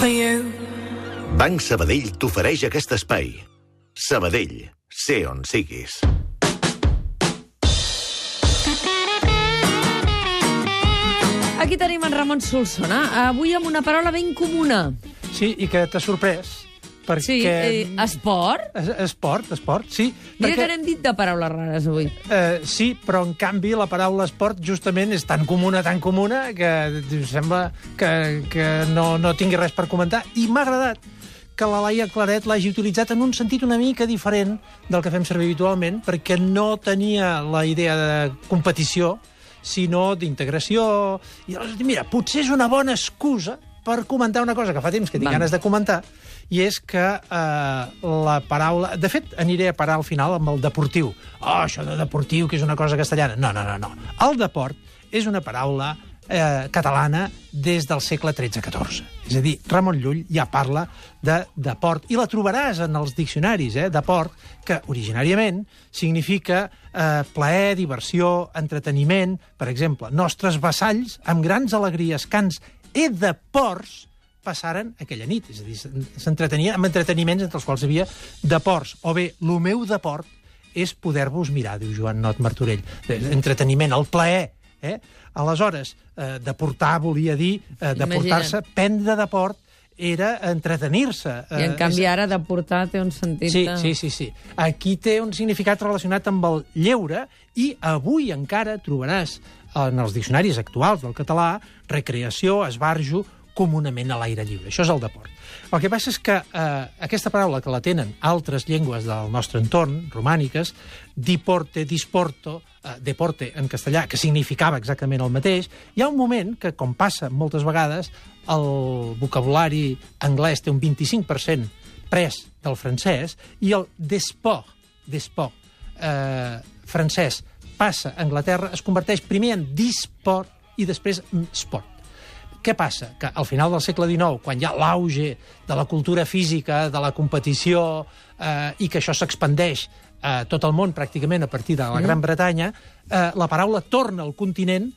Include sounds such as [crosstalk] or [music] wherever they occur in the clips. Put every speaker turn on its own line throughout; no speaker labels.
for you.
Banc Sabadell t'ofereix aquest espai. Sabadell, sé on siguis.
Aquí tenim en Ramon Solsona, avui amb una paraula ben comuna.
Sí, i que t'ha sorprès. Perquè...
Sí, eh, esport?
Es- Esport, esport, sí.
Mira que n'hem dit de paraules rares avui.
Eh, sí, però en canvi la paraula esport justament és tan comuna, tan comuna, que em sembla que, que no, no tingui res per comentar. I m'ha agradat que la Laia Claret l'hagi utilitzat en un sentit una mica diferent del que fem servir habitualment, perquè no tenia la idea de competició, sinó d'integració. I aleshores, mira, potser és una bona excusa per comentar una cosa que fa temps que tinc ganes de comentar, i és que eh, la paraula... De fet, aniré a parar al final amb el deportiu. Oh, això de deportiu, que és una cosa castellana. No, no, no, no. El deport és una paraula eh, catalana des del segle XIII-XIV. És a dir, Ramon Llull ja parla de deport, i la trobaràs en els diccionaris, eh, deport, que originàriament significa eh, plaer, diversió, entreteniment. Per exemple, nostres vassalls, amb grans alegries, cants e de ports, passaren aquella nit. És a dir, s'entretenien amb entreteniments entre els quals havia deports. O bé, el meu deport és poder-vos mirar, diu Joan Not Martorell. Eh, Entreteniment, el plaer. Eh? Aleshores, eh, deportar volia dir eh, deportar-se, prendre deport era entretenir-se.
I en
Eh,
canvi ara de portar té un sentit...
Sí,
de-
sí, sí, sí. Aquí té un significat relacionat amb el lleure i avui encara trobaràs en els diccionaris actuals del català recreació, esbarjo, comunament a l'aire lliure. Això és el deport. El que passa és que eh, aquesta paraula que la tenen altres llengües del nostre entorn, romàniques, diporte, disporto, eh, deporte en castellà, que significava exactament el mateix, hi ha un moment que, com passa moltes vegades, el vocabulari anglès té un 25% pres del francès i el desport, desport eh, francès passa a Anglaterra, es converteix primer en disport i després en sport. Què passa? Que al final del segle XIX, quan hi ha l'auge de la cultura física, de la competició, eh, i que això s'expandeix a tot el món pràcticament a partir de la Gran Bretanya, eh, la paraula torna al continent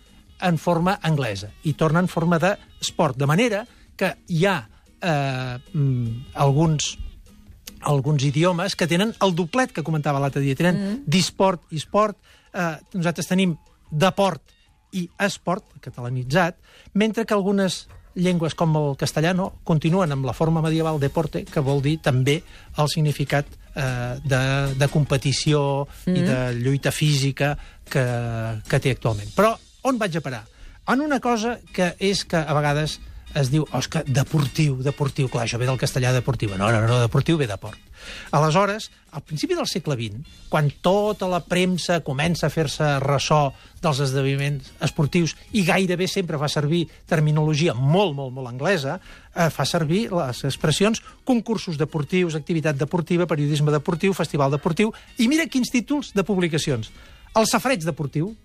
en forma anglesa i torna en forma d'esport. De manera que hi ha eh, mm, alguns alguns idiomes que tenen el doblet que comentava l'altre dia. Tenen mm. disport i esport. Eh, nosaltres tenim deport i esport, catalanitzat, mentre que algunes llengües com el castellano continuen amb la forma medieval deporte, que vol dir també el significat eh, de, de competició mm. i de lluita física que, que té actualment. Però on vaig a parar? En una cosa que és que a vegades es diu, que deportiu, deportiu, clar, això ve del castellà deportiu. No, no, no, deportiu ve de port. Aleshores, al principi del segle XX, quan tota la premsa comença a fer-se ressò dels esdeveniments esportius i gairebé sempre fa servir terminologia molt, molt, molt anglesa, eh, fa servir les expressions concursos deportius, activitat deportiva, periodisme deportiu, festival deportiu, i mira quins títols de publicacions. El Safreig deportiu,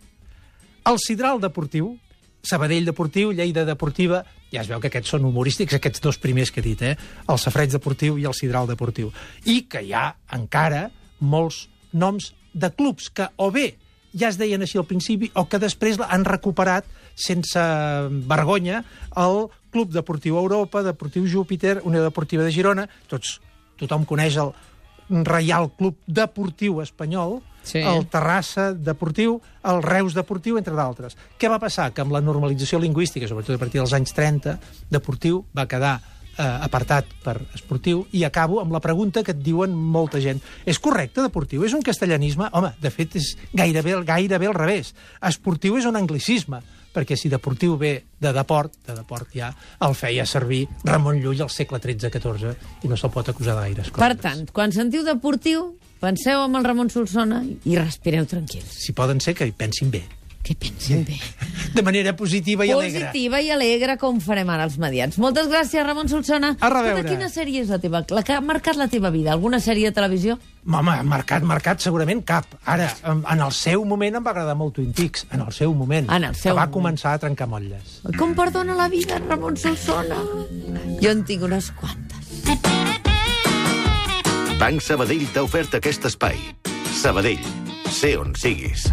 el Sidral deportiu, Sabadell deportiu, Lleida deportiva, ja es veu que aquests són humorístics, aquests dos primers que he dit, eh? el Safreig deportiu i el Sidral deportiu. I que hi ha encara molts noms de clubs que o bé ja es deien així al principi o que després han recuperat sense vergonya el Club Deportiu Europa, Deportiu Júpiter, Unió Deportiva de Girona, tots, tothom coneix el Reial Club Deportiu Espanyol,
Sí.
el Terrassa Deportiu, el Reus Deportiu, entre d'altres. Què va passar? Que amb la normalització lingüística, sobretot a partir dels anys 30, deportiu va quedar eh, apartat per esportiu, i acabo amb la pregunta que et diuen molta gent. És correcte, deportiu? És un castellanisme? Home, de fet, és gairebé, gairebé al revés. Esportiu és un anglicisme, perquè si deportiu ve de deport, de deport ja el feia servir Ramon Llull al segle XIII-XIV, i no se'l pot acusar coses.
Per tant, quan sentiu deportiu, penseu amb el Ramon Solsona i respireu tranquils.
Si poden ser que hi pensin bé.
Que pensin bé. [laughs]
De manera positiva i alegre.
Positiva i alegre, com farem ara els medians. Moltes gràcies, Ramon Solsona.
A reveure.
Escolta, Quina sèrie és la teva? La que ha marcat la teva vida? Alguna sèrie de televisió?
Home, marcat, marcat, segurament cap. Ara, en, en el seu moment em va agradar molt Twin Peaks, en el seu moment.
En el seu
que va
moment.
començar a trencar motlles.
Com perdona la vida, Ramon Solsona? Jo en tinc unes quantes.
Banc Sabadell t'ha ofert aquest espai. Sabadell, sé on siguis.